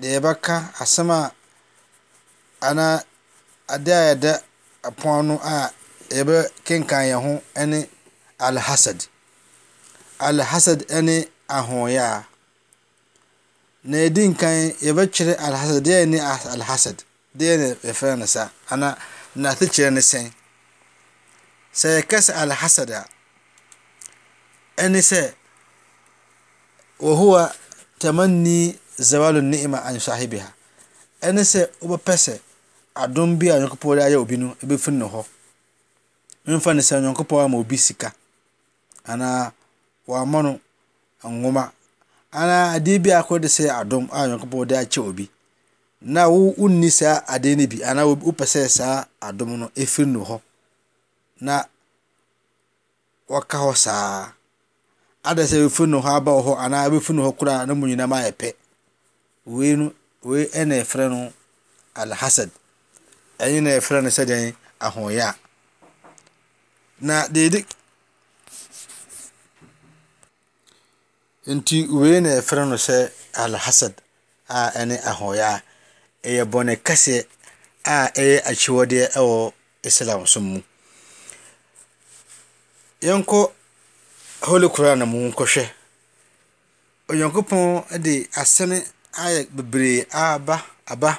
deɛ yɛbɛka, asɛm a anaa adeɛ a ɛda ɛpono ano a yɛbɛkenkan yɛn ho ne Al-Hasad. Al-Hasad ne ahoɔyaa. Deɛ ɛdi nkan, yɛbɛtwerɛ Al-Hasad, deɛn ne Al-Hasad? Deɛ na yɛfrɛ no saa? Anaa n'asekyerɛ ne sɛn? Sɛ yɛka sɛ Al-Hasad a, ɛne sɛ wɔhowa tamanni zawalu ni'ima an sahibiha. Ɛne sɛ wobɛpɛ sɛ adom bi a Onyankopɔn de ayɛ obi no ɛbɛfiri ne hɔ. Memfa ne sɛ Onyankopɔn ama obi sika anaa wɔama no nwoma anaa adeɛ biako de sɛ adom a Onyankopɔn de akyɛ obi. na wo wonni saa adeɛ no bi anaa wopɛ sɛ saa adom no ɛfiri no hɔ na wɔka hɔ saa ada sɛ ɛfiri no hɔ aba wɔ hɔ anaa ɛbɛfiri no hɔ koraa na mu nyinaa ma ayɛ pɛ wei no wei ɛna ɛfrɛ no alhasad ɛne na ɛfrɛ no sɛ dɛn ahoyɛ a na deɛ ɛdi Enti wei na yɛfrɛ no sɛ Al-Hasad a ɛne Ahoɔyaa. Ɛyɛ bɔne kɛseɛ a ɛyɛ akyiwadeɛ wɔ Islam som mu. Yɛnkɔ Holy Quran mu nkɔhwɛ. Onyankopɔn de asɛne ayɛ bebree aba aba.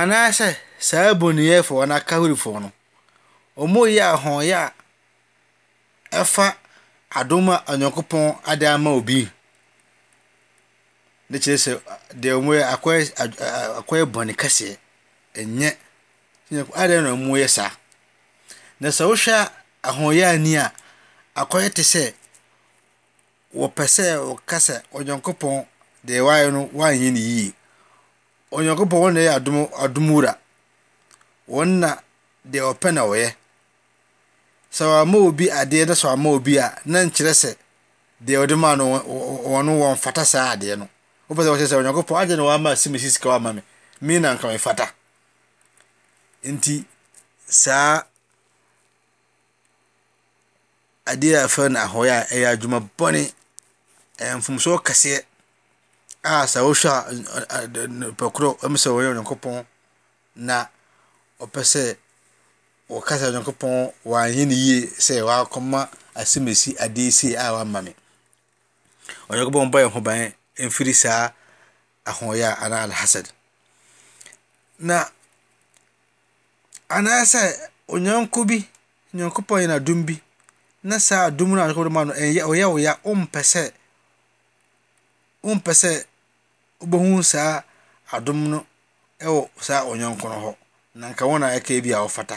Anaasɛ saa bonniayɛfo anaa Kafirfo no, wɔyɛ ahɔhoyɛ a ɛfa adom a Onyankopɔn ade ama obi ne kyerɛ sɛ deɛ wɔyɛ akɔyɛ akɔyɛ bɔne kɛseɛ ɛnyɛ adɛn na wɔyɛ saa na sɛ wohwɛ a ahoyɛani a akɔyɛ te sɛ wɔpɛ sɛ wɔka sɛ Onyankopɔn deɛ wayɛ no wanyɛ no yie Onyankopɔn wɔn na ɛyɛ adom adom wura wɔn na deɛ ɔpɛ na ɔyɛ sɛ wama obi adeɛ na sɛ wama obi a na nkyerɛ sɛ deɛ ɔde maa no wɔn no wɔn fata saa adeɛ no wopɛ sɛ wɔkyerɛ sɛ onyankopɔn agye na wama si mesi sika wama me me na nka me fata nti saa adeɛ a yɛfrɛ no ahɔeɛ a, ɛyɛ adwuma bɔne. Ɛyɛ mfomsoɔ kɛseɛ a sɛ wohwɛ a n ɛ ɛ ɛ nipa korɔ a ɔyɛ Onyankopɔn na ɔpɛ sɛ ɔka kyerɛ Onyankopɔn wanyɛ no yie sɛ wakɔma asɛmasi adeɛ sei a wamma me. Onyankopɔn mmɔ yɛn ho ban mfiri saa ahɔeɛ anaa alhasad no. Na. Anaasɛ ɔnyɔnko bi, Nyankopɔn yɛ no adom bi na saa adom no a Nyankopɔn de ma no ɛnyɛ ɔyɛ wo ya, wompɛ sɛ wompɛ sɛ wobɛhu saa adom no wɔ saa ɔnyɔnko no hɔ, na nka wo na ɛka bi a ɔfata.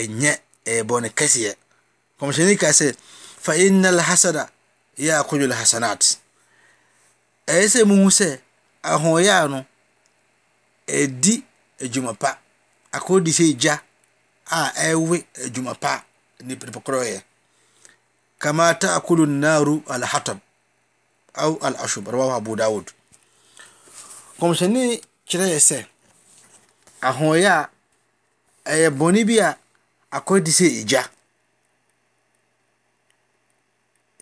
Ɛnyɛ, ɛyɛ bɔne kɛseɛ. Nkɔmhyɛni kaa sɛ, fa inna alhasada yaakulu alhasanat. Ɛyɛ sɛ muhu sɛ ahoɔyaa no, ɛdi adwuma pa. Akɔɔ di sɛ gya a ɛwe adwuma pa nipa nipa korɔ yɛ. Kama taakulu naaru alhatab aw alashub rawahu abu dawud. Nkɔmhyɛni kyerɛ yɛ sɛ ahoɔyaa Ɛyɛ bɔne bi a akɔ adi sɛ egya.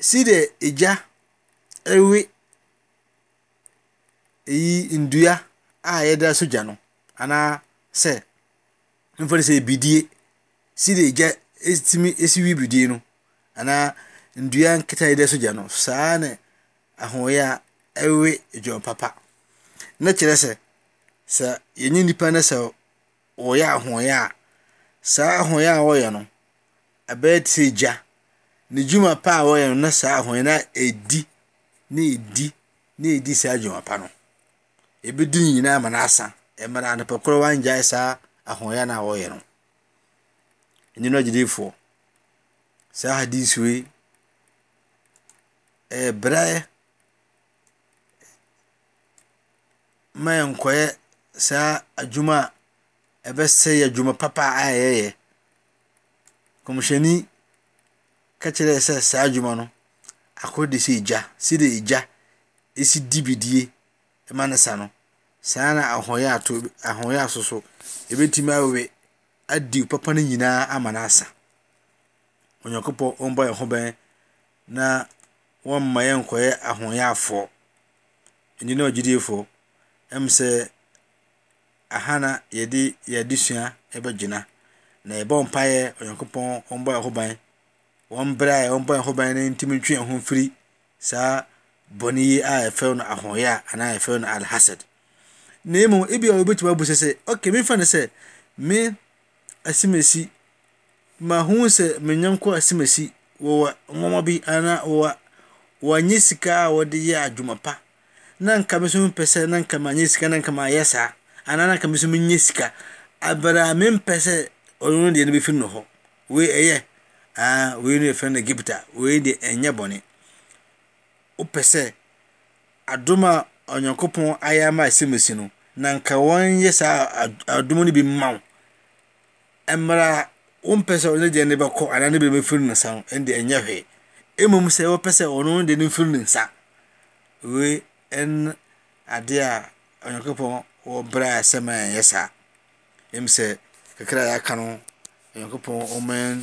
Sɛdeɛ egya we eyi nnua a yɛde asɔ gya no, anaa sɛ yɛmfa no sɛ bidie, sɛdeɛ egya tumi si we bidie no, anaa nnua nketewa a yɛde asɔ gya no, saa ara na ahoyea we dwom papa. Na kyerɛ sɛ, sɛ yɛnyɛ nnipa na sɛ . wɔyɛ ahoɔyaa a, saa ahoɔyaa a wɔyɛ no, ɛbɛyɛ te sɛ gya. Ne dwuma pa a wɔyɛ no na saa ahoɔyaa no adi na edi na edi saa dwuma pa no. Ebedi ne nyinaa ama no asa. Ɛmmra ara no, pɛkorɔ wɔangyae saa ahoɔyaa no a wɔyɛ no. Ɛnyɛ no agyidifoɔ. Saa hadis wei, ɛbrɛ mma yɛnkɔyɛ saa adwuma a ɛbɛsɛe yɛn adwuma papa a yɛyɛ. Nkɔmhyɛni ka kyerɛ yɛn sɛ saa adwuma no, akoro de sɛ egya, sɛdeɛ egya si di bidie ma no sa no, saa ara na ahoyɛato ahoyɛaso so ɛbɛtumi awe adi papa no nyinaa ama no asa. Onyankopɔn mmɔ yɛn ho ban na wɔmma yɛnkɔyɛ ahoyɛafoɔ. Ɛnde na ɔgyidiefoɔ ɛm sɛ aha na yɛde yɛ adesua ɛbɛgyina na yɛbɔ mpaeɛ Onyankopɔn ɔmbɔ yɛn ho ban wɔn berɛ a ɔmbɔ yɛn ho ban no ntumi ntwe yɛn ho mfiri saa bɔne yi a yɛfrɛ no ahoyɛ a anaa yɛfrɛ no alhasad na mmom ebi a wobɛtumi abu sɛ sɛ okay memfa no sɛ me asimesi Mahunu sɛ me nyɛnko asimasi wɔwa nwanwa bi anaa wɔwa wɔanyɛ sika a wɔde yɛ adwuma pa na nka me so mepɛ sɛ na nka manyɛ sika na nka mayɛ saa anaa na nka me so menyɛ sika abere a mempɛ sɛ ɔno no deɛ no bɛfiri no hɔ wei ɛyɛ aa wei no yɛfrɛ no gibta wei deɛ ɛnyɛ bɔne wopɛ sɛ adom a onyankopɔn ayɛ ama asimasi no na nka wɔnyɛ saa adom no bi mma wo Mbrɛ wommpɛ sɛ ɔno ne deɛ no bɛkɔ anaa ne bɛrima firi ne nsa no, ɛnde ɛnyɛ hwee. Mmom sɛ wopɛ sɛ ɔno ne deɛ no mfiri ne nsa, wei ɛne adeɛ a Onyankopɔn wɔ berɛ a ɛsɛ ma yɛyɛ saa. Ɛmu sɛ kakra a yɛaka no, Onyankopɔn ɔma yɛn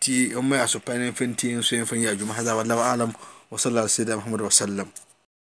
tie, ɔma yɛn aso pa na yɛmfa ntie nso yɛmfa nyɛ adwuma. Hadha wallahu a'lam wa sallallahu ala sayyidina Muhammad wa sallam.